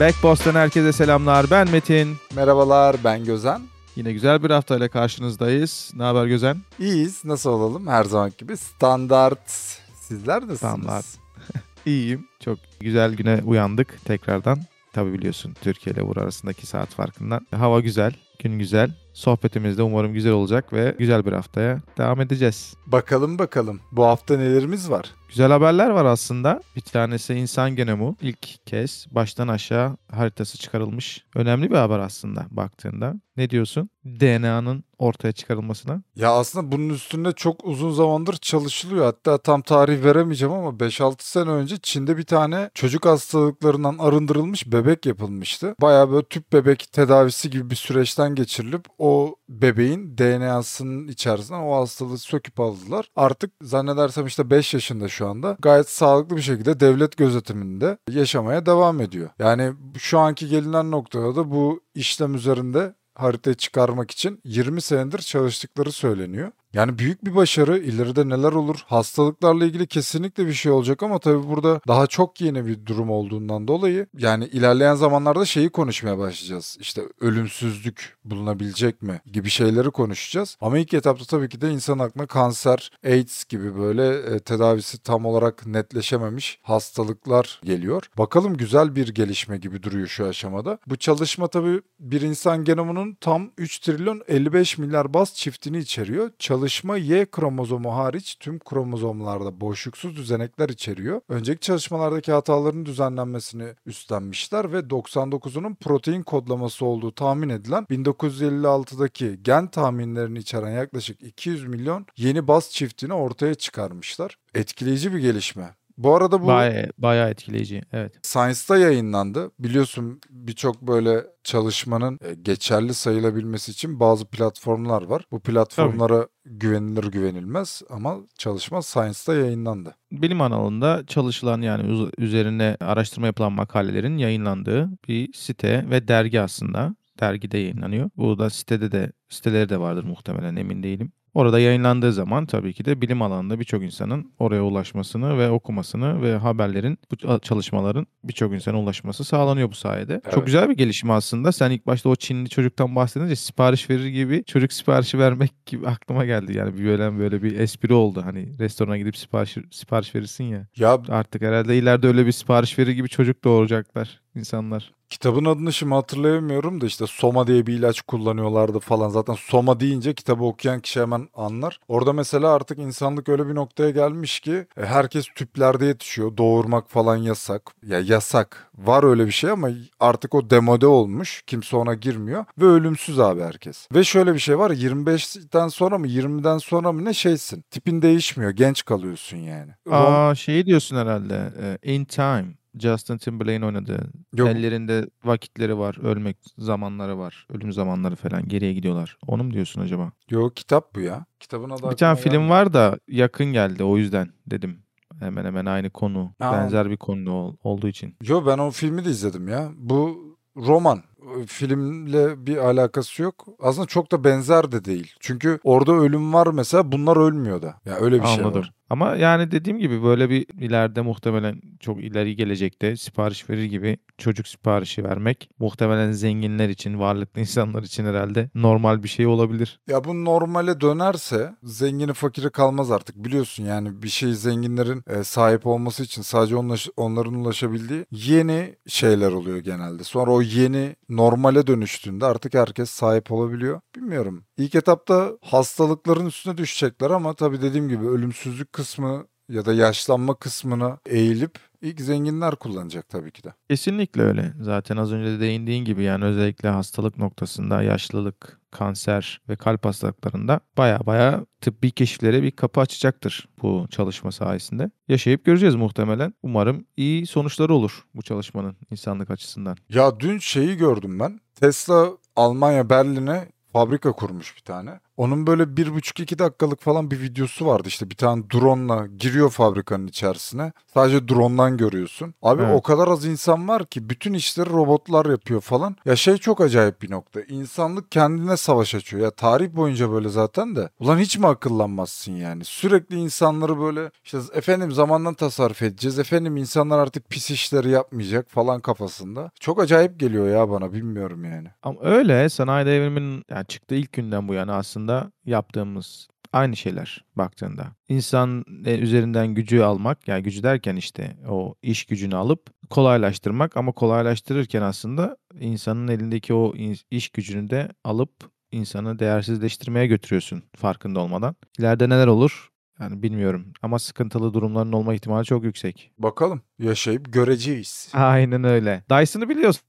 Backboss'tan herkese selamlar. Ben Metin. Merhabalar ben Gözen. Yine güzel bir haftayla karşınızdayız. Ne haber Gözen? İyiyiz. Nasıl olalım? Her zaman gibi standart. Sizler nasılsınız? Standart. İyiyim. Çok güzel güne uyandık tekrardan. Tabii biliyorsun Türkiye ile Uğur arasındaki saat farkından. Hava güzel, gün güzel. Sohbetimiz de umarım güzel olacak ve güzel bir haftaya devam edeceğiz. Bakalım bakalım. Bu hafta nelerimiz var? Güzel haberler var aslında. Bir tanesi insan genomu. İlk kez baştan aşağı haritası çıkarılmış. Önemli bir haber aslında baktığında. Ne diyorsun? DNA'nın ortaya çıkarılmasına. Ya aslında bunun üstünde çok uzun zamandır çalışılıyor. Hatta tam tarih veremeyeceğim ama 5-6 sene önce Çin'de bir tane çocuk hastalıklarından arındırılmış bebek yapılmıştı. Bayağı böyle tüp bebek tedavisi gibi bir süreçten geçirilip o bebeğin DNA'sının içerisinden o hastalığı söküp aldılar. Artık zannedersem işte 5 yaşında şu anda gayet sağlıklı bir şekilde devlet gözetiminde yaşamaya devam ediyor. Yani şu anki gelinen noktada da bu işlem üzerinde haritayı çıkarmak için 20 senedir çalıştıkları söyleniyor. Yani büyük bir başarı. İleride neler olur? Hastalıklarla ilgili kesinlikle bir şey olacak ama tabii burada daha çok yeni bir durum olduğundan dolayı yani ilerleyen zamanlarda şeyi konuşmaya başlayacağız. İşte ölümsüzlük bulunabilecek mi gibi şeyleri konuşacağız. Ama ilk etapta tabii ki de insan aklına kanser, AIDS gibi böyle e, tedavisi tam olarak netleşememiş hastalıklar geliyor. Bakalım güzel bir gelişme gibi duruyor şu aşamada. Bu çalışma tabii bir insan genomunun tam 3 trilyon 55 milyar baz çiftini içeriyor. Çalışma Y kromozomu hariç tüm kromozomlarda boşluksuz düzenekler içeriyor. Önceki çalışmalardaki hataların düzenlenmesini üstlenmişler ve 99'unun protein kodlaması olduğu tahmin edilen 1956'daki gen tahminlerini içeren yaklaşık 200 milyon yeni baz çiftini ortaya çıkarmışlar. Etkileyici bir gelişme. Bu arada bu Bayağı, bayağı etkileyici. Evet. Science'da yayınlandı. Biliyorsun birçok böyle çalışmanın e, geçerli sayılabilmesi için bazı platformlar var. Bu platformlara güvenilir güvenilmez ama çalışma Science'da yayınlandı. Bilim alanında çalışılan yani üzerine araştırma yapılan makalelerin yayınlandığı bir site ve dergi aslında. Dergide yayınlanıyor. Bu da sitede de siteleri de vardır muhtemelen emin değilim. Orada yayınlandığı zaman tabii ki de bilim alanında birçok insanın oraya ulaşmasını ve okumasını ve haberlerin, bu çalışmaların birçok insana ulaşması sağlanıyor bu sayede. Evet. Çok güzel bir gelişme aslında. Sen ilk başta o Çinli çocuktan bahsedince sipariş verir gibi çocuk siparişi vermek gibi aklıma geldi. Yani böyle böyle bir espri oldu. Hani restorana gidip sipariş sipariş verirsin ya. Ya Artık herhalde ileride öyle bir sipariş verir gibi çocuk doğuracaklar insanlar. Kitabın adını şimdi hatırlayamıyorum da işte Soma diye bir ilaç kullanıyorlardı falan. Zaten Soma deyince kitabı okuyan kişi hemen anlar. Orada mesela artık insanlık öyle bir noktaya gelmiş ki e, herkes tüplerde yetişiyor. Doğurmak falan yasak. Ya yasak. Var öyle bir şey ama artık o demode olmuş. Kimse ona girmiyor. Ve ölümsüz abi herkes. Ve şöyle bir şey var. 25'ten sonra mı 20'den sonra mı ne şeysin. Tipin değişmiyor. Genç kalıyorsun yani. Aa şeyi diyorsun herhalde. e, In Time. Justin Timberlake'in oynadığı. Yok. Ellerinde vakitleri var. Ölmek zamanları var. Ölüm zamanları falan. Geriye gidiyorlar. Onu mu diyorsun acaba? Yok kitap bu ya. Kitabın adı Bir tane film gelmedi. var da yakın geldi. O yüzden dedim. Hemen hemen aynı konu. Aa. Benzer bir konu ol- olduğu için. Yo ben o filmi de izledim ya. Bu roman. Filmle bir alakası yok. Aslında çok da benzer de değil. Çünkü orada ölüm var mesela bunlar ölmüyor da. Ya öyle bir şey Anladım. var. Ama yani dediğim gibi böyle bir ileride muhtemelen çok ileri gelecekte sipariş verir gibi çocuk siparişi vermek muhtemelen zenginler için, varlıklı insanlar için herhalde normal bir şey olabilir. Ya bu normale dönerse zengini fakiri kalmaz artık. Biliyorsun yani bir şey zenginlerin e, sahip olması için sadece onlaş- onların ulaşabildiği yeni şeyler oluyor genelde. Sonra o yeni normale dönüştüğünde artık herkes sahip olabiliyor. Bilmiyorum. İlk etapta hastalıkların üstüne düşecekler ama tabii dediğim gibi ölümsüzlük kısmı ya da yaşlanma kısmına eğilip ilk zenginler kullanacak tabii ki de. Kesinlikle öyle. Zaten az önce de değindiğin gibi yani özellikle hastalık noktasında yaşlılık, kanser ve kalp hastalıklarında baya baya tıbbi keşiflere bir kapı açacaktır bu çalışma sayesinde. Yaşayıp göreceğiz muhtemelen. Umarım iyi sonuçları olur bu çalışmanın insanlık açısından. Ya dün şeyi gördüm ben. Tesla Almanya Berlin'e fabrika kurmuş bir tane. Onun böyle bir buçuk iki dakikalık falan bir videosu vardı işte bir tane drone'la giriyor fabrikanın içerisine. Sadece drone'dan görüyorsun. Abi Evet. o kadar az insan var ki bütün işleri robotlar yapıyor falan. Ya şey çok acayip bir nokta. İnsanlık kendine savaş açıyor. Ya tarih boyunca böyle zaten de. Ulan hiç mi akıllanmazsın yani? Sürekli insanları böyle işte efendim zamandan tasarruf edeceğiz. Efendim insanlar artık pis işleri yapmayacak falan kafasında. Çok acayip geliyor ya bana bilmiyorum yani. Ama öyle sanayi devriminin yani çıktığı ilk günden bu yana aslında yaptığımız aynı şeyler baktığında. İnsan e, üzerinden gücü almak yani gücü derken işte o iş gücünü alıp kolaylaştırmak ama kolaylaştırırken aslında insanın elindeki o iş gücünü de alıp insanı değersizleştirmeye götürüyorsun farkında olmadan. İleride neler olur? Yani bilmiyorum ama sıkıntılı durumların olma ihtimali çok yüksek. Bakalım yaşayıp göreceğiz. Aynen öyle. Dyson'ı biliyorsun.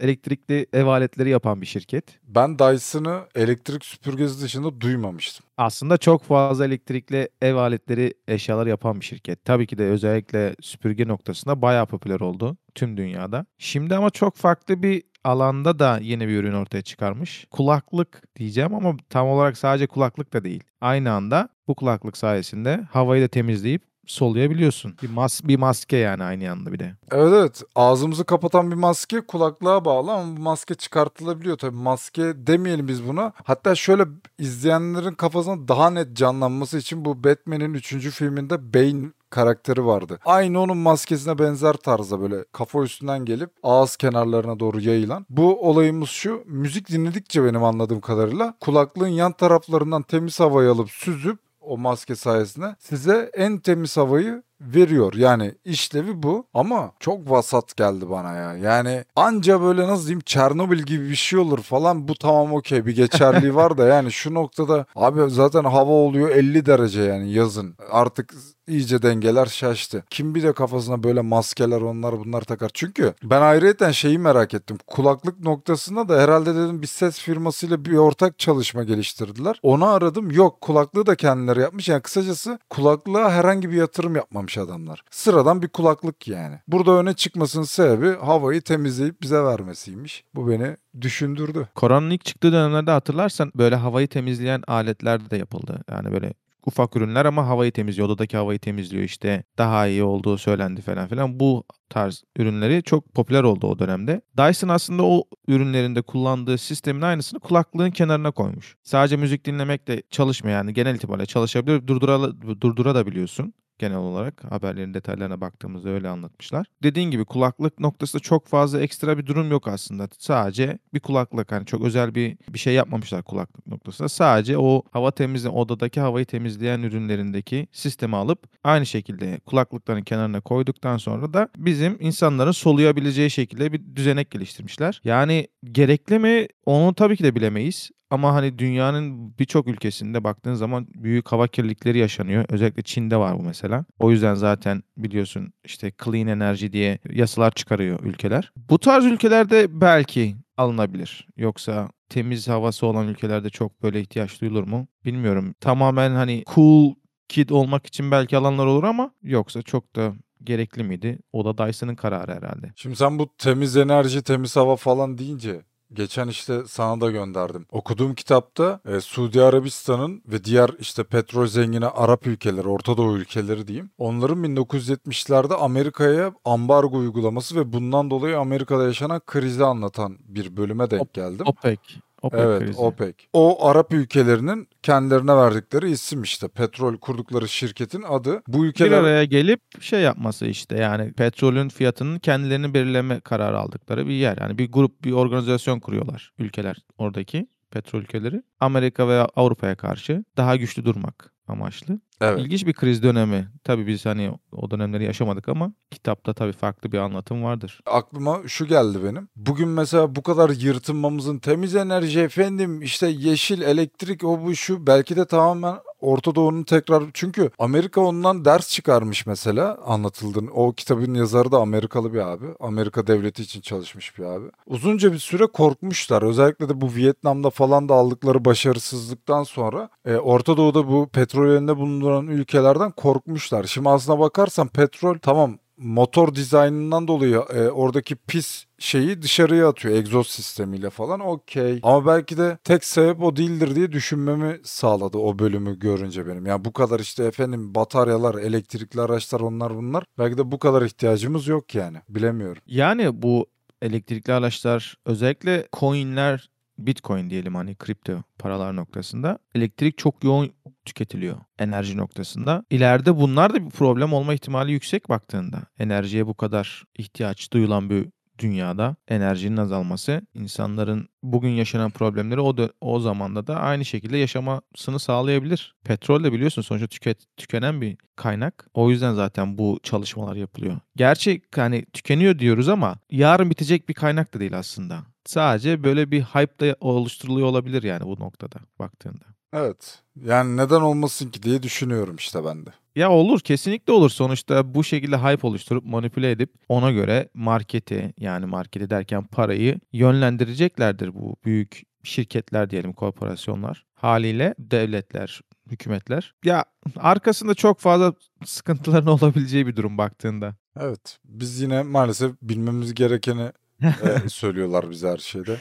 Elektrikli ev aletleri yapan bir şirket. Ben Dyson'ı elektrik süpürgesi dışında duymamıştım. Aslında çok fazla elektrikli ev aletleri, eşyalar yapan bir şirket. Tabii ki de özellikle süpürge noktasında bayağı popüler oldu tüm dünyada. Şimdi ama çok farklı bir alanda da yeni bir ürün ortaya çıkarmış. Kulaklık diyeceğim ama tam olarak sadece kulaklık da değil. Aynı anda bu kulaklık sayesinde havayı da temizleyip soluyabiliyorsun. Bir, mas bir maske yani aynı anda bir de. Evet evet ağzımızı kapatan bir maske kulaklığa bağlı ama bu maske çıkartılabiliyor tabii maske demeyelim biz buna. Hatta şöyle izleyenlerin kafasına daha net canlanması için bu Batman'in 3. filminde Bane karakteri vardı. Aynı onun maskesine benzer tarzda böyle kafa üstünden gelip ağız kenarlarına doğru yayılan. Bu olayımız şu müzik dinledikçe benim anladığım kadarıyla kulaklığın yan taraflarından temiz havayı alıp süzüp o maske sayesinde size en temiz havayı veriyor. Yani işlevi bu ama çok vasat geldi bana ya. Yani anca böyle nasıl diyeyim Çernobil gibi bir şey olur falan bu tamam okey bir geçerliği var da yani şu noktada abi zaten hava oluyor 50 derece yani yazın. Artık iyice dengeler şaştı. Kim bir de kafasına böyle maskeler onlar bunlar takar. Çünkü ben ayrıyeten şeyi merak ettim. Kulaklık noktasında da herhalde dedim bir ses firmasıyla bir ortak çalışma geliştirdiler. Onu aradım. Yok kulaklığı da kendileri yapmış. Yani kısacası kulaklığa herhangi bir yatırım yapmamış adamlar. Sıradan bir kulaklık yani. Burada öne çıkmasının sebebi havayı temizleyip bize vermesiymiş. Bu beni düşündürdü. Koronanın ilk çıktığı dönemlerde hatırlarsan böyle havayı temizleyen aletler de yapıldı. Yani böyle ufak ürünler ama havayı temizliyor. Odadaki havayı temizliyor işte. Daha iyi olduğu söylendi falan filan. Bu tarz ürünleri çok popüler oldu o dönemde. Dyson aslında o ürünlerinde kullandığı sistemin aynısını kulaklığın kenarına koymuş. Sadece müzik dinlemekle çalışmıyor yani genel itibariyle çalışabilir. Durdura, durdura da biliyorsun genel olarak haberlerin detaylarına baktığımızda öyle anlatmışlar. Dediğin gibi kulaklık noktasında çok fazla ekstra bir durum yok aslında. Sadece bir kulaklık hani çok özel bir bir şey yapmamışlar kulaklık noktasında. Sadece o hava temizleyen odadaki havayı temizleyen ürünlerindeki sistemi alıp aynı şekilde kulaklıkların kenarına koyduktan sonra da bizim insanların soluyabileceği şekilde bir düzenek geliştirmişler. Yani gerekli mi onu tabii ki de bilemeyiz. Ama hani dünyanın birçok ülkesinde baktığın zaman büyük hava kirlilikleri yaşanıyor. Özellikle Çin'de var bu mesela. O yüzden zaten biliyorsun işte clean enerji diye yasalar çıkarıyor ülkeler. Bu tarz ülkelerde belki alınabilir. Yoksa temiz havası olan ülkelerde çok böyle ihtiyaç duyulur mu? Bilmiyorum. Tamamen hani cool kid olmak için belki alanlar olur ama yoksa çok da gerekli miydi? O da Dyson'ın kararı herhalde. Şimdi sen bu temiz enerji, temiz hava falan deyince Geçen işte sana da gönderdim. Okuduğum kitapta e, Suudi Arabistan'ın ve diğer işte petrol zengini Arap ülkeleri, Orta Doğu ülkeleri diyeyim. Onların 1970'lerde Amerika'ya ambargo uygulaması ve bundan dolayı Amerika'da yaşanan krizi anlatan bir bölüme denk geldim. OPEC. OPEC Evet, krizi. OPEC. O Arap ülkelerinin kendilerine verdikleri isim işte. Petrol kurdukları şirketin adı. Bu bir ülkeler araya gelip şey yapması işte yani petrolün fiyatının kendilerini belirleme kararı aldıkları bir yer. Yani bir grup bir organizasyon kuruyorlar ülkeler oradaki petrol ülkeleri. Amerika ve Avrupa'ya karşı daha güçlü durmak amaçlı. Evet. İlginç bir kriz dönemi. Tabii biz hani o dönemleri yaşamadık ama kitapta tabii farklı bir anlatım vardır. aklıma şu geldi benim. Bugün mesela bu kadar yırtınmamızın temiz enerji efendim işte yeşil elektrik o bu şu belki de tamamen Orta Doğu'nun tekrar çünkü Amerika ondan ders çıkarmış mesela anlatıldığını. O kitabın yazarı da Amerikalı bir abi. Amerika devleti için çalışmış bir abi. Uzunca bir süre korkmuşlar. Özellikle de bu Vietnam'da falan da aldıkları başarısızlıktan sonra e, Orta Doğu'da bu petrol elinde bulunduran ülkelerden korkmuşlar. Şimdi aslına bakarsan petrol tamam motor dizaynından dolayı e, oradaki pis şeyi dışarıya atıyor egzoz sistemiyle falan okey. Ama belki de tek sebep o değildir diye düşünmemi sağladı o bölümü görünce benim. Yani bu kadar işte efendim bataryalar, elektrikli araçlar onlar bunlar. Belki de bu kadar ihtiyacımız yok yani. Bilemiyorum. Yani bu elektrikli araçlar özellikle coinler Bitcoin diyelim hani kripto paralar noktasında elektrik çok yoğun tüketiliyor enerji noktasında. İleride bunlar da bir problem olma ihtimali yüksek baktığında. Enerjiye bu kadar ihtiyaç duyulan bir dünyada enerjinin azalması insanların bugün yaşanan problemleri o da, o zamanda da aynı şekilde yaşamasını sağlayabilir. Petrol de biliyorsun sonuçta tüket, tükenen bir kaynak. O yüzden zaten bu çalışmalar yapılıyor. Gerçi hani tükeniyor diyoruz ama yarın bitecek bir kaynak da değil aslında. Sadece böyle bir hype da oluşturuluyor olabilir yani bu noktada baktığında. Evet. Yani neden olmasın ki diye düşünüyorum işte ben de. Ya olur kesinlikle olur. Sonuçta bu şekilde hype oluşturup manipüle edip ona göre marketi yani marketi derken parayı yönlendireceklerdir bu büyük şirketler diyelim korporasyonlar. Haliyle devletler, hükümetler. Ya arkasında çok fazla sıkıntıların olabileceği bir durum baktığında. Evet. Biz yine maalesef bilmemiz gerekeni e, söylüyorlar bize her şeyde.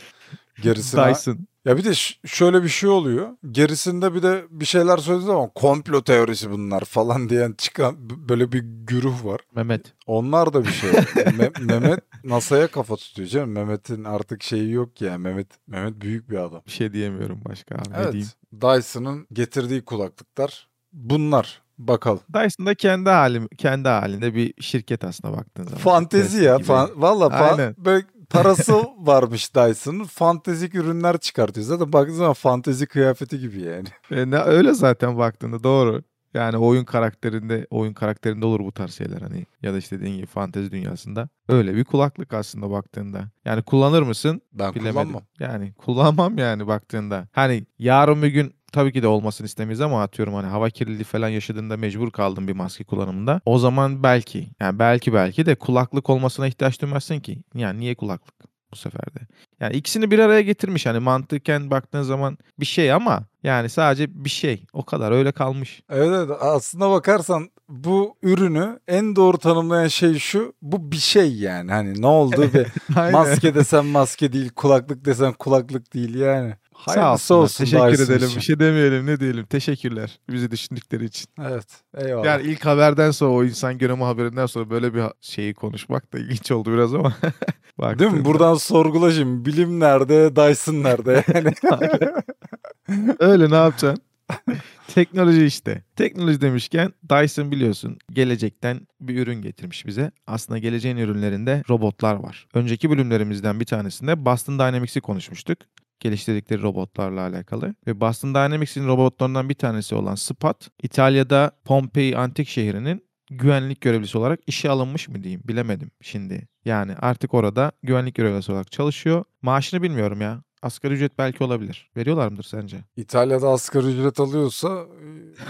Gerisine Dyson. Ya bir de şöyle bir şey oluyor. Gerisinde bir de bir şeyler söylediği zaman komplo teorisi bunlar falan diyen çıkan böyle bir güruh var. Mehmet. Onlar da bir şey. Me- Mehmet NASA'ya kafa tutuyor canım. Mehmet'in artık şeyi yok yani. Mehmet Mehmet büyük bir adam. Bir şey diyemiyorum başka abi. Ne Evet. diyeyim? Dyson'ın getirdiği kulaklıklar bunlar. Bakalım. Dyson da kendi halim, kendi halinde bir şirket aslında baktığın zaman. Fantezi ya. Fan, Valla fa- Aynen. böyle parası varmış Dyson'ın. Fantezik ürünler çıkartıyor. Zaten baktığın zaman fantezi kıyafeti gibi yani. E, ne, öyle zaten baktığında doğru. Yani oyun karakterinde oyun karakterinde olur bu tarz şeyler hani ya da işte dediğin gibi fantezi dünyasında. Öyle bir kulaklık aslında baktığında. Yani kullanır mısın? Ben Bilemedim. kullanmam. Yani kullanmam yani baktığında. Hani yarın bir gün tabii ki de olmasını istemeyiz ama atıyorum hani hava kirliliği falan yaşadığında mecbur kaldım bir maske kullanımında. O zaman belki yani belki belki de kulaklık olmasına ihtiyaç duymazsın ki. Yani niye kulaklık bu sefer de? Yani ikisini bir araya getirmiş hani mantıken baktığın zaman bir şey ama yani sadece bir şey. O kadar öyle kalmış. Evet, evet aslına bakarsan bu ürünü en doğru tanımlayan şey şu. Bu bir şey yani. Hani ne oldu ve maske desen maske değil, kulaklık desen kulaklık değil yani. Sağ Hayırlısı olsunlar. olsun Teşekkür edelim. için. Bir şey demeyelim ne diyelim. Teşekkürler bizi düşündükleri için. Evet. Eyvallah. Yani ilk haberden sonra o insan göreme haberinden sonra böyle bir şeyi konuşmak da ilginç oldu biraz ama. Değil mi? Buradan sorgula şimdi. Bilim nerede? Dyson nerede? Yani. Öyle ne yapacaksın? Teknoloji işte. Teknoloji demişken Dyson biliyorsun gelecekten bir ürün getirmiş bize. Aslında geleceğin ürünlerinde robotlar var. Önceki bölümlerimizden bir tanesinde Boston Dynamics'i konuşmuştuk. Geliştirdikleri robotlarla alakalı. Ve Boston Dynamics'in robotlarından bir tanesi olan Spot, İtalya'da Pompei antik şehrinin güvenlik görevlisi olarak işe alınmış mı diyeyim bilemedim şimdi. Yani artık orada güvenlik görevlisi olarak çalışıyor. Maaşını bilmiyorum ya. Asgari ücret belki olabilir. Veriyorlar mıdır sence? İtalya'da asgari ücret alıyorsa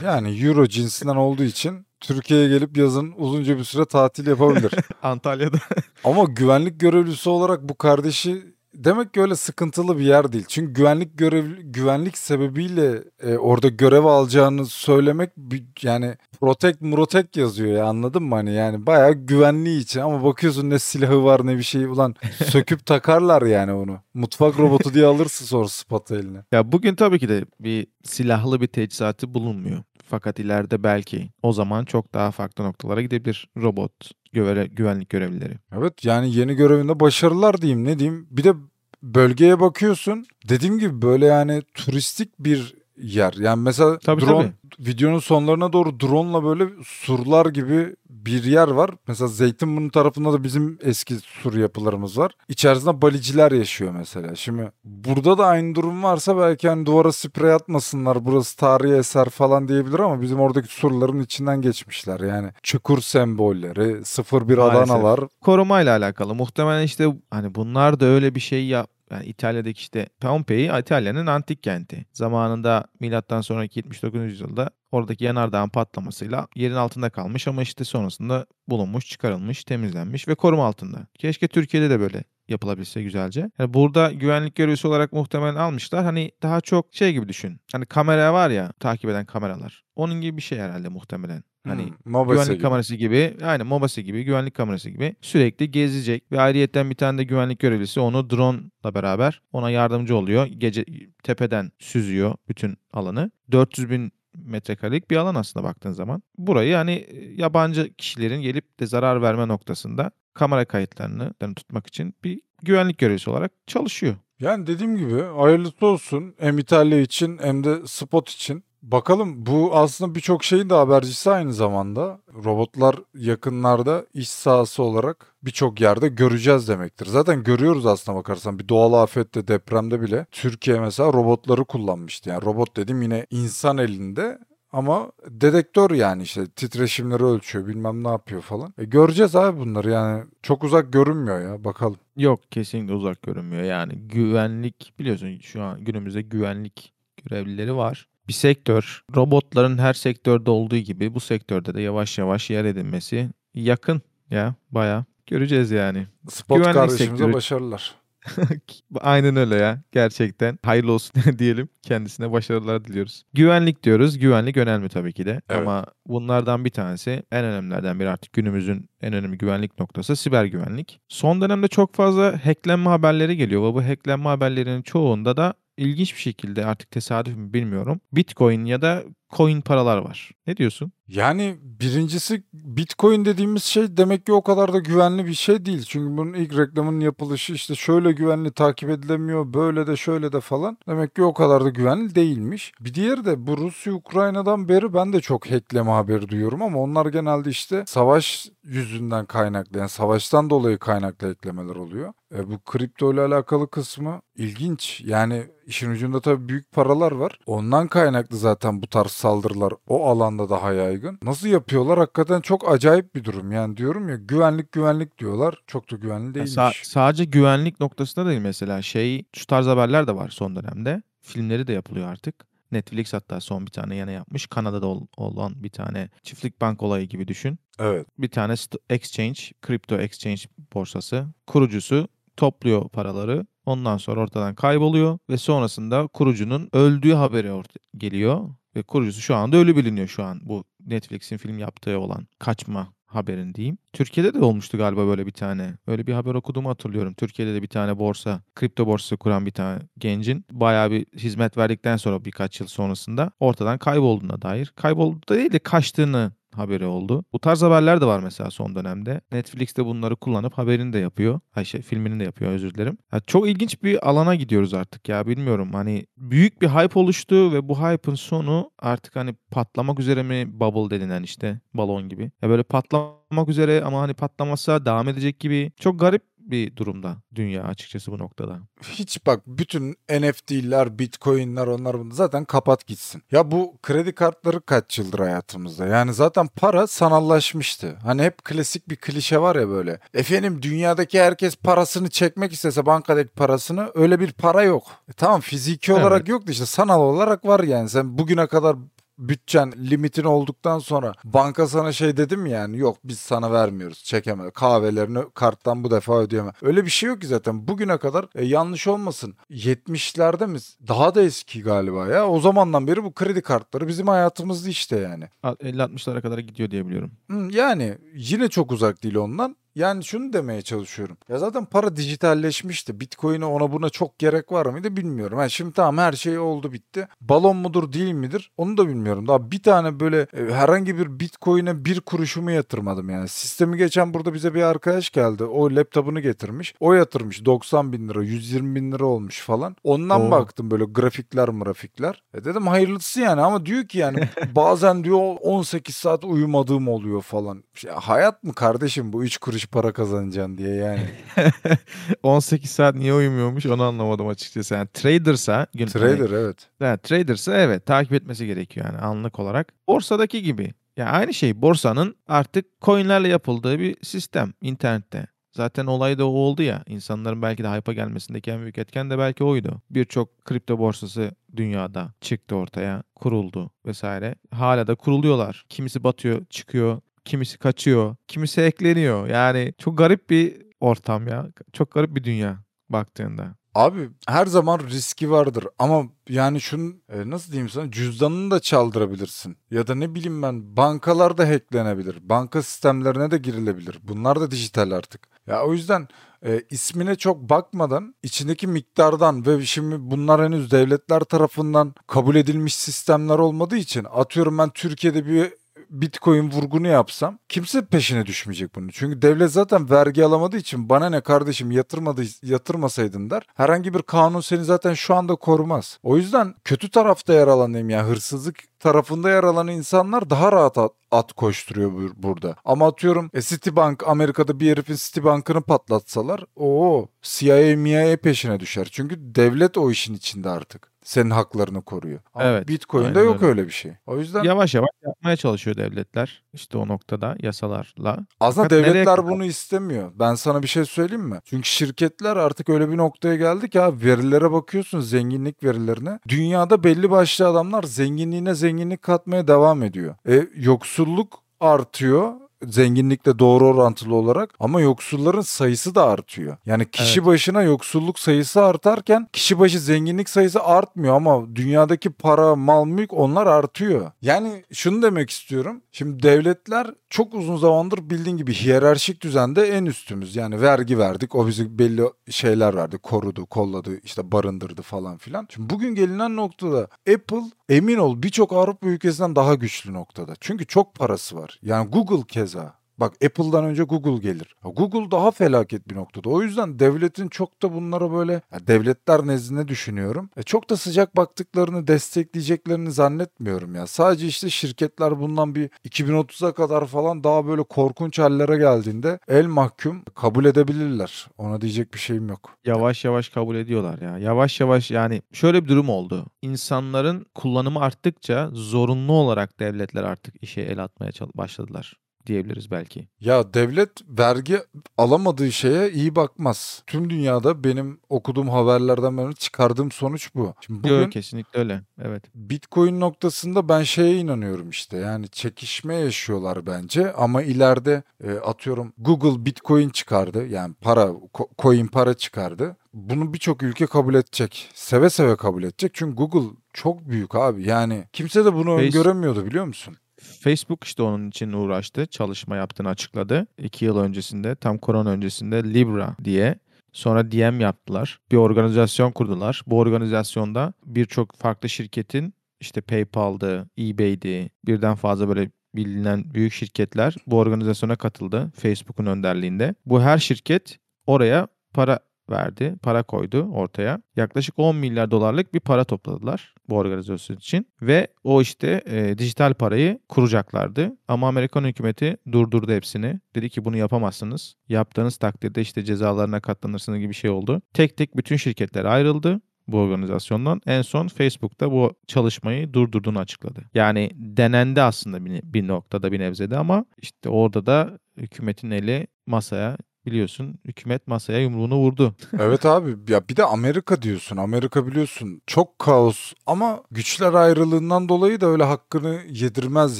yani euro cinsinden olduğu için Türkiye'ye gelip yazın uzunca bir süre tatil yapabilir. Antalya'da. Ama güvenlik görevlisi olarak bu kardeşi demek ki öyle sıkıntılı bir yer değil. Çünkü güvenlik görev güvenlik sebebiyle e, orada görev alacağını söylemek bir- yani protect protect yazıyor ya anladın mı hani yani bayağı güvenliği için ama bakıyorsun ne silahı var ne bir şey ulan söküp takarlar yani onu. Mutfak robotu diye alırsın sonra spot eline. ya bugün tabii ki de bir silahlı bir teçhizatı bulunmuyor. Fakat ileride belki o zaman çok daha farklı noktalara gidebilir robot göre, güvenlik görevlileri. Evet yani yeni görevinde başarılar diyeyim ne diyeyim. Bir de bölgeye bakıyorsun. Dediğim gibi böyle yani turistik bir yer. Yani mesela Tabii, drone videonun sonlarına doğru drone'la böyle surlar gibi bir yer var. Mesela Zeytinburnu tarafında da bizim eski sur yapılarımız var. İçerisinde baliciler yaşıyor mesela. Şimdi burada da aynı durum varsa belki hani duvara sprey atmasınlar. Burası tarihi eser falan diyebilir ama bizim oradaki surların içinden geçmişler. Yani çukur sembolleri, 01 Maalesef. Adanalar Korumayla alakalı. Muhtemelen işte hani bunlar da öyle bir şey yap yani İtalya'daki işte Pompei İtalya'nın antik kenti. Zamanında milattan sonraki 79. yüzyılda oradaki yanardağın patlamasıyla yerin altında kalmış ama işte sonrasında bulunmuş, çıkarılmış, temizlenmiş ve koruma altında. Keşke Türkiye'de de böyle yapılabilse güzelce. Yani burada güvenlik görevlisi olarak muhtemelen almışlar. Hani daha çok şey gibi düşün. Hani kamera var ya takip eden kameralar. Onun gibi bir şey herhalde muhtemelen. Hani Hmm, güvenlik gibi. kamerası gibi, aynen Mobase gibi, güvenlik kamerası gibi sürekli gezecek ve ayrıyetten bir tane de güvenlik görevlisi onu drone'la beraber ona yardımcı oluyor. Gece tepeden süzüyor bütün alanı. 400 bin metrekarelik bir alan aslında baktığın zaman. Burayı hani yabancı kişilerin gelip de zarar verme noktasında kamera kayıtlarını tutmak için bir güvenlik görevlisi olarak çalışıyor. Yani dediğim gibi hayırlısı olsun hem İtalya için hem de spot için. Bakalım bu aslında birçok şeyin de habercisi aynı zamanda. Robotlar yakınlarda iş sahası olarak birçok yerde göreceğiz demektir. Zaten görüyoruz aslına bakarsan bir doğal afette depremde bile Türkiye mesela robotları kullanmıştı. Yani robot dedim yine insan elinde ama dedektör yani işte titreşimleri ölçüyor bilmem ne yapıyor falan. E göreceğiz abi bunları yani çok uzak görünmüyor ya bakalım. Yok kesinlikle uzak görünmüyor yani güvenlik biliyorsun şu an günümüzde güvenlik görevlileri var. Bir sektör robotların her sektörde olduğu gibi bu sektörde de yavaş yavaş yer edinmesi yakın ya baya göreceğiz yani. Spot Güvenlik kardeşimize sektörü- başarılar. Aynen öyle ya. Gerçekten hayırlı olsun diyelim. Kendisine başarılar diliyoruz. Güvenlik diyoruz. Güvenlik önemli tabii ki de. Evet. Ama bunlardan bir tanesi en önemlilerden biri artık günümüzün en önemli güvenlik noktası siber güvenlik. Son dönemde çok fazla hacklenme haberleri geliyor ve bu hacklenme haberlerinin çoğunda da ilginç bir şekilde artık tesadüf mü bilmiyorum. Bitcoin ya da coin paralar var. Ne diyorsun? Yani birincisi Bitcoin dediğimiz şey demek ki o kadar da güvenli bir şey değil. Çünkü bunun ilk reklamının yapılışı işte şöyle güvenli takip edilemiyor, böyle de şöyle de falan. Demek ki o kadar da güvenli değilmiş. Bir diğeri de bu Rusya Ukrayna'dan beri ben de çok hackleme haberi duyuyorum ama onlar genelde işte savaş yüzünden kaynaklı yani savaştan dolayı kaynaklı hacklemeler oluyor. E, bu kripto ile alakalı kısmı ilginç. Yani işin ucunda tabii büyük paralar var. Ondan kaynaklı zaten bu tarz saldırılar o alanda daha yaygın. Nasıl yapıyorlar? Hakikaten çok acayip bir durum. Yani diyorum ya güvenlik güvenlik diyorlar. Çok da güvenli Ya değilmiş. sa- sadece güvenlik noktasında değil mesela şey şu tarz haberler de var son dönemde. Filmleri de yapılıyor artık. Netflix hatta son bir tane yana yapmış. Kanada'da ol- olan bir tane çiftlik bank olayı gibi düşün. Evet. Bir tane exchange, kripto exchange borsası kurucusu topluyor paraları. Ondan sonra ortadan kayboluyor ve sonrasında kurucunun öldüğü haberi orta- geliyor kurucusu şu anda ölü biliniyor şu an bu Netflix'in film yaptığı olan kaçma haberin diyeyim. Türkiye'de de olmuştu galiba böyle bir tane. Öyle bir haber okuduğumu hatırlıyorum. Türkiye'de de bir tane borsa, kripto borsası kuran bir tane gencin bayağı bir hizmet verdikten sonra birkaç yıl sonrasında ortadan kaybolduğuna dair. Kayboldu da değil de kaçtığını haberi oldu. Bu tarz haberler de var mesela son dönemde. Netflix de bunları kullanıp haberini de yapıyor. Ay şey filmini de yapıyor özür dilerim. Ya çok ilginç bir alana gidiyoruz artık ya bilmiyorum. Hani büyük bir hype oluştu ve bu hype'ın sonu artık hani patlamak üzere mi bubble denilen işte balon gibi. Ya böyle patlamak üzere ama hani patlamasa devam edecek gibi. Çok garip bir durumda dünya açıkçası bu noktada. Hiç bak bütün NFT'ler, Bitcoin'ler onlar bunu zaten kapat gitsin. Ya bu kredi kartları kaç yıldır hayatımızda? Yani zaten para sanallaşmıştı. Hani hep klasik bir klişe var ya böyle. Efendim dünyadaki herkes parasını çekmek istese bankadaki parasını öyle bir para yok. E tamam fiziki Evet. olarak yok da işte sanal olarak var yani. Sen bugüne kadar bütçen limitin olduktan sonra banka sana şey dedi mi yani yok biz sana vermiyoruz çekeme kahvelerini karttan bu defa ödeyeme. Öyle bir şey yok ki zaten bugüne kadar e, yanlış olmasın 70'lerde mi daha da eski galiba ya o zamandan beri bu kredi kartları bizim hayatımızda işte yani. 50-60'lara kadar gidiyor diye biliyorum. Yani yine çok uzak değil ondan. Yani şunu demeye çalışıyorum. Ya zaten para dijitalleşmişti. Bitcoin'e ona buna çok gerek var mıydı bilmiyorum. Ha şimdi tamam her şey oldu bitti. Balon mudur değil midir onu da bilmiyorum. Daha bir tane böyle e, herhangi bir Bitcoin'e bir kuruşumu yatırmadım yani. Sistemi geçen burada bize bir arkadaş geldi. O laptopunu getirmiş. O yatırmış 90 bin lira 120 bin lira olmuş falan. Ondan Oo. baktım böyle grafikler grafikler. E dedim hayırlısı yani ama diyor ki yani bazen diyor 18 saat uyumadığım oluyor falan. Şey, hayat mı kardeşim bu 3 kuruş para kazanacaksın diye yani. 18 saat niye uyumuyormuş onu anlamadım açıkçası. Yani tradersa gün Trader evet. Evet, trader'sa evet takip etmesi gerekiyor yani anlık olarak. Borsadaki gibi. Ya aynı şey borsanın artık coinlerle yapıldığı bir sistem internette. Zaten olay da o oldu ya. İnsanların belki de hype'a gelmesindeki en büyük etken de belki oydu. Birçok kripto borsası dünyada çıktı ortaya, kuruldu vesaire. Hala da kuruluyorlar. Kimisi batıyor, çıkıyor, kimisi kaçıyor, kimisi ekleniyor. Yani çok garip bir ortam ya. Çok garip bir dünya baktığında. Abi her zaman riski vardır ama yani şunun e, nasıl diyeyim sana cüzdanını da çaldırabilirsin. Ya da ne bileyim ben bankalar da hacklenebilir. Banka sistemlerine de girilebilir. Bunlar da dijital artık. Ya o yüzden e, ismine çok bakmadan içindeki miktardan ve şimdi bunlar henüz devletler tarafından kabul edilmiş sistemler olmadığı için atıyorum ben Türkiye'de bir Bitcoin vurgunu yapsam kimse peşine düşmeyecek bunu. Çünkü devlet zaten vergi alamadığı için bana ne kardeşim yatırmadı yatırmasaydın der. Herhangi bir kanun seni zaten şu anda korumaz. O yüzden kötü tarafta yer alan diyeyim ya hırsızlık tarafında yer alan insanlar daha rahat at, at koşturuyor burada. Ama atıyorum e, Citibank Amerika'da bir herifin Citibank'ını patlatsalar o CIA MIA peşine düşer. Çünkü devlet o işin içinde artık senin haklarını koruyor. Ama Evet, Bitcoin'de yok öyle. öyle bir şey. O yüzden Yavaş yavaş yapmaya çalışıyor devletler. İşte o noktada yasalarla. aslında Fakat devletler kadar? bunu istemiyor. Ben sana bir şey söyleyeyim mi? Çünkü şirketler artık öyle bir noktaya geldi ki abi verilere bakıyorsun zenginlik verilerine. Dünyada belli başlı adamlar zenginliğine zenginlik katmaya devam ediyor. E yoksulluk artıyor zenginlikle doğru orantılı olarak ama yoksulların sayısı da artıyor. Yani kişi Evet. başına yoksulluk sayısı artarken kişi başı zenginlik sayısı artmıyor ama dünyadaki para, mal, mülk onlar artıyor. Yani şunu demek istiyorum. Şimdi devletler çok uzun zamandır bildiğin gibi hiyerarşik düzende en üstümüz. Yani vergi verdik, o bizi belli şeyler verdi, korudu, kolladı, işte barındırdı falan filan. Şimdi bugün gelinen noktada Apple emin ol birçok Avrupa ülkesinden daha güçlü noktada. Çünkü çok parası var. Yani Google keza. Bak Apple'dan önce Google gelir. Google daha felaket bir noktada. O yüzden devletin çok da bunlara böyle devletler nezdinde düşünüyorum. E çok da sıcak baktıklarını, destekleyeceklerini zannetmiyorum ya. Sadece işte şirketler bundan bir 2030'a kadar falan daha böyle korkunç hallere geldiğinde el mahkum kabul edebilirler. Ona diyecek bir şeyim yok. Yavaş yavaş kabul ediyorlar ya. Yavaş yavaş yani şöyle bir durum oldu. İnsanların kullanımı arttıkça zorunlu olarak devletler artık işe el atmaya başladılar diyebiliriz belki. Ya devlet vergi alamadığı şeye iyi bakmaz. Tüm dünyada benim okuduğum haberlerden beri çıkardığım sonuç bu. Şimdi bugün Yok kesinlikle öyle. Evet. Bitcoin noktasında ben şeye inanıyorum işte. Yani çekişme yaşıyorlar bence ama ileride e, atıyorum Google Bitcoin çıkardı. Yani para coin para çıkardı. Bunu birçok ülke kabul edecek. Seve seve kabul edecek. Çünkü Google çok büyük abi. Yani kimse de bunu Face- öngöremiyordu biliyor musun? Facebook işte onun için uğraştı. Çalışma yaptığını açıkladı. İki yıl öncesinde tam korona öncesinde Libra diye sonra DM yaptılar. Bir organizasyon kurdular. Bu organizasyonda birçok farklı şirketin işte PayPal'dı, eBay'di birden fazla böyle bilinen büyük şirketler bu organizasyona katıldı Facebook'un önderliğinde. Bu her şirket oraya para verdi, para koydu ortaya. Yaklaşık 10 milyar dolarlık bir para topladılar bu organizasyon için ve o işte e, dijital parayı kuracaklardı. Ama Amerikan hükümeti durdurdu hepsini. Dedi ki bunu yapamazsınız. Yaptığınız takdirde işte cezalarına katlanırsınız gibi bir şey oldu. Tek tek bütün şirketler ayrıldı bu organizasyondan. En son Facebook'ta bu çalışmayı durdurduğunu açıkladı. Yani denendi aslında bir, bir noktada bir nebzede ama işte orada da hükümetin eli masaya biliyorsun hükümet masaya yumruğunu vurdu. Evet abi ya bir de Amerika diyorsun. Amerika biliyorsun çok kaos ama güçler ayrılığından dolayı da öyle hakkını yedirmez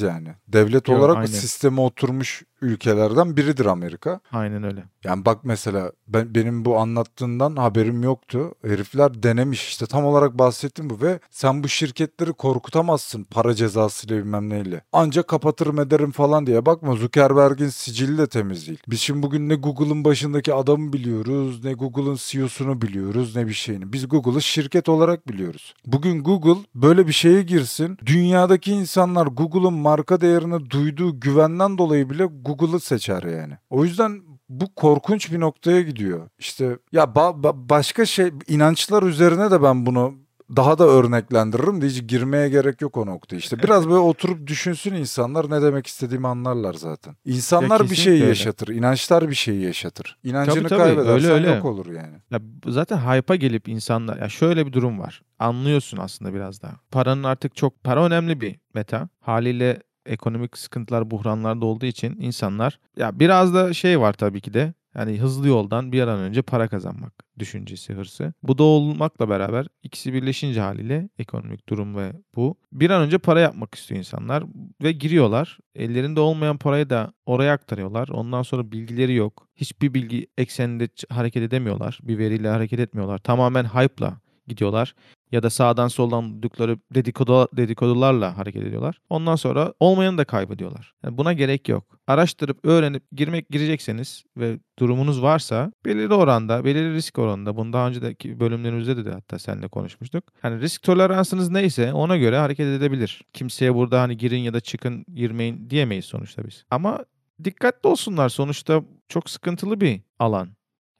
yani. Devlet Yok, olarak aynen. sisteme oturmuş ülkelerden biridir Amerika. Aynen öyle. Yani bak mesela ben benim bu anlattığından haberim yoktu. Herifler denemiş işte tam olarak bahsettim bu ve sen bu şirketleri korkutamazsın para cezasıyla bilmem neyle. Ancak kapatırım ederim falan diye bakma Zuckerberg'in sicili de temiz değil. Biz şimdi bugün ne Google'ın başındaki adamı biliyoruz ne Google'ın CEO'sunu biliyoruz ne bir şeyini. Biz Google'ı şirket olarak biliyoruz. Bugün Google böyle bir şeye girsin. Dünyadaki insanlar Google'ın marka değerini duyduğu güvenden dolayı bile Google'ı seçer yani. O yüzden bu korkunç bir noktaya gidiyor. İşte ya ba- ba- başka şey inançlar üzerine de ben bunu daha da örneklendiririm de hiç girmeye gerek yok o noktaya. İşte biraz böyle oturup düşünsün insanlar ne demek istediğimi anlarlar zaten. İnsanlar bir kesinlikle şeyi öyle. yaşatır. inançlar bir şeyi yaşatır. İnancını tabii, kaybedersen öyle, öyle. yok olur yani. Ya zaten hype'a gelip insanlar ya şöyle bir durum var. Anlıyorsun aslında biraz daha. Paranın artık çok para önemli bir meta. Haliyle ekonomik sıkıntılar, buhranlarda olduğu için insanlar ya biraz da şey var tabii ki de Yani hızlı yoldan bir an önce para kazanmak düşüncesi, hırsı. Bu da olmakla beraber ikisi birleşince haliyle ekonomik durum ve bu bir an önce para yapmak istiyor insanlar ve giriyorlar. Ellerinde olmayan parayı da oraya aktarıyorlar. Ondan sonra bilgileri yok. Hiçbir bilgi ekseninde hareket edemiyorlar. Bir veriyle hareket etmiyorlar. Tamamen hype'la gidiyorlar ya da sağdan soldan duydukları dedikodu, dedikodularla hareket ediyorlar. Ondan sonra olmayanı da kaybediyorlar. Yani buna gerek yok. Araştırıp öğrenip girmek girecekseniz ve durumunuz varsa belirli oranda, belirli risk oranında bunu daha önceki bölümlerimizde de, de hatta seninle konuşmuştuk. Hani risk toleransınız neyse ona göre hareket edebilir. Kimseye burada hani girin ya da çıkın girmeyin diyemeyiz sonuçta biz. Ama dikkatli olsunlar. Sonuçta çok sıkıntılı bir alan.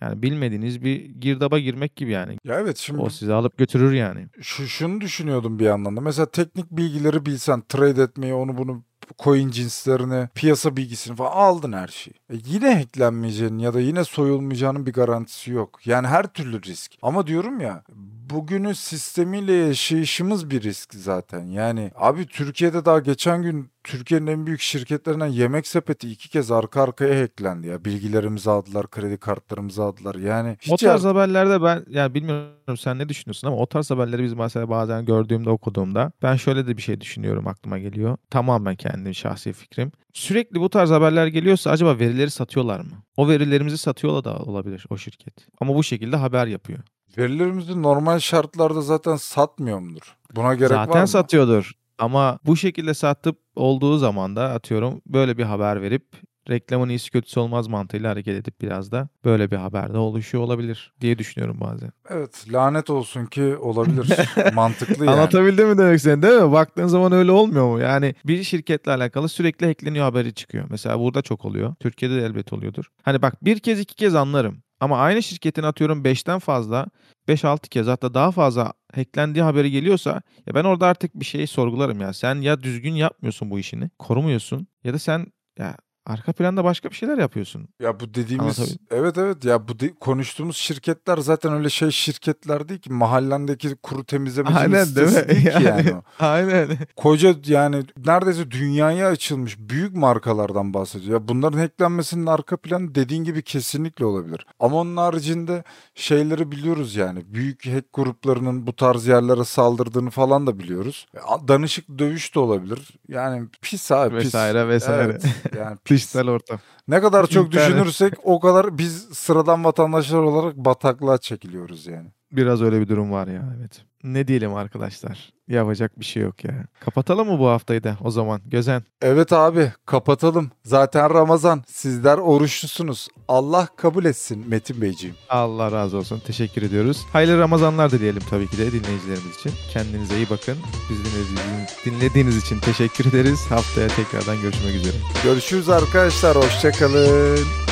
Yani bilmediğiniz bir girdaba girmek gibi yani. Ya evet şimdi O sizi alıp götürür yani. şu şunu düşünüyordum bir yandan da. Mesela teknik bilgileri bilsen trade etmeyi onu bunu coin cinslerini, piyasa bilgisini falan aldın her şeyi. E yine hacklenmeyeceğinin ya da yine soyulmayacağının bir garantisi yok. Yani her türlü risk. Ama diyorum ya bugünün sistemiyle yaşayışımız bir risk zaten. Yani abi Türkiye'de daha geçen gün Türkiye'nin en büyük şirketlerinden Yemek Sepeti iki kez arka arkaya hacklendi ya. Bilgilerimizi aldılar, kredi kartlarımızı aldılar. Yani hiç O tarz yar- haberlerde ben yani bilmiyorum sen ne düşünüyorsun ama o tarz haberleri biz mesela bazen gördüğümde okuduğumda ben şöyle de bir şey düşünüyorum aklıma geliyor. Tamamen kendim şahsi fikrim. Sürekli bu tarz haberler geliyorsa acaba verileri satıyorlar mı? O verilerimizi satıyorlar da olabilir o şirket. Ama bu şekilde haber yapıyor. Verilerimizi normal şartlarda zaten satmıyor mudur? Buna gerek var Zaten mı? satıyordur. Ama bu şekilde satıp olduğu zaman da atıyorum böyle bir haber verip reklamın iyisi kötüsü olmaz mantığıyla hareket edip biraz da böyle bir haberde oluşuyor olabilir diye düşünüyorum bazen. Evet lanet olsun ki olabilir. Mantıklı yani. Anlatabildim mi demek sen değil mi? Baktığın zaman öyle olmuyor mu? Yani bir şirketle alakalı sürekli hackleniyor haberi çıkıyor. Mesela burada çok oluyor. Türkiye'de de elbet oluyordur. Hani bak bir kez iki kez anlarım. Ama aynı şirketin atıyorum 5'ten fazla 5-6 kez hatta daha fazla hacklendiği haberi geliyorsa ya ben orada artık bir şeyi sorgularım ya. Sen ya düzgün yapmıyorsun bu işini, korumuyorsun ya da sen ya arka planda başka bir şeyler yapıyorsun. Ya bu dediğimiz evet evet ya bu de- konuştuğumuz şirketler zaten öyle şey şirketler değil ki mahallendeki kuru temizlemeci Aynen, değil mi? sitesi değil ki yani. Yani. Aynen. Koca yani neredeyse dünyaya açılmış büyük markalardan bahsediyor. Ya bunların hacklenmesinin arka planı dediğin gibi kesinlikle olabilir. Ama onun haricinde şeyleri biliyoruz yani. Büyük hack gruplarının bu tarz yerlere saldırdığını falan da biliyoruz. Ya, Danışık dövüş de olabilir. Yani pis abi pis. Vesaire, vesaire. Evet, yani pis. Dijital ortam. Ne kadar çok İnternet. düşünürsek o kadar biz sıradan vatandaşlar olarak bataklığa çekiliyoruz yani. Biraz öyle bir durum var ya evet. Ne diyelim arkadaşlar? Yapacak bir şey yok ya. Kapatalım mı bu haftayı da o zaman? Gözen. Evet abi kapatalım. Zaten Ramazan. Sizler oruçlusunuz. Allah kabul etsin Metin Beyciğim. Allah razı olsun. Teşekkür ediyoruz. Hayırlı Ramazanlar da diyelim tabii ki de dinleyicilerimiz için. Kendinize iyi bakın. Bizi dinlediğiniz, dinlediğiniz için teşekkür ederiz. Haftaya tekrardan görüşmek üzere. Görüşürüz arkadaşlar. Hoşçakalın.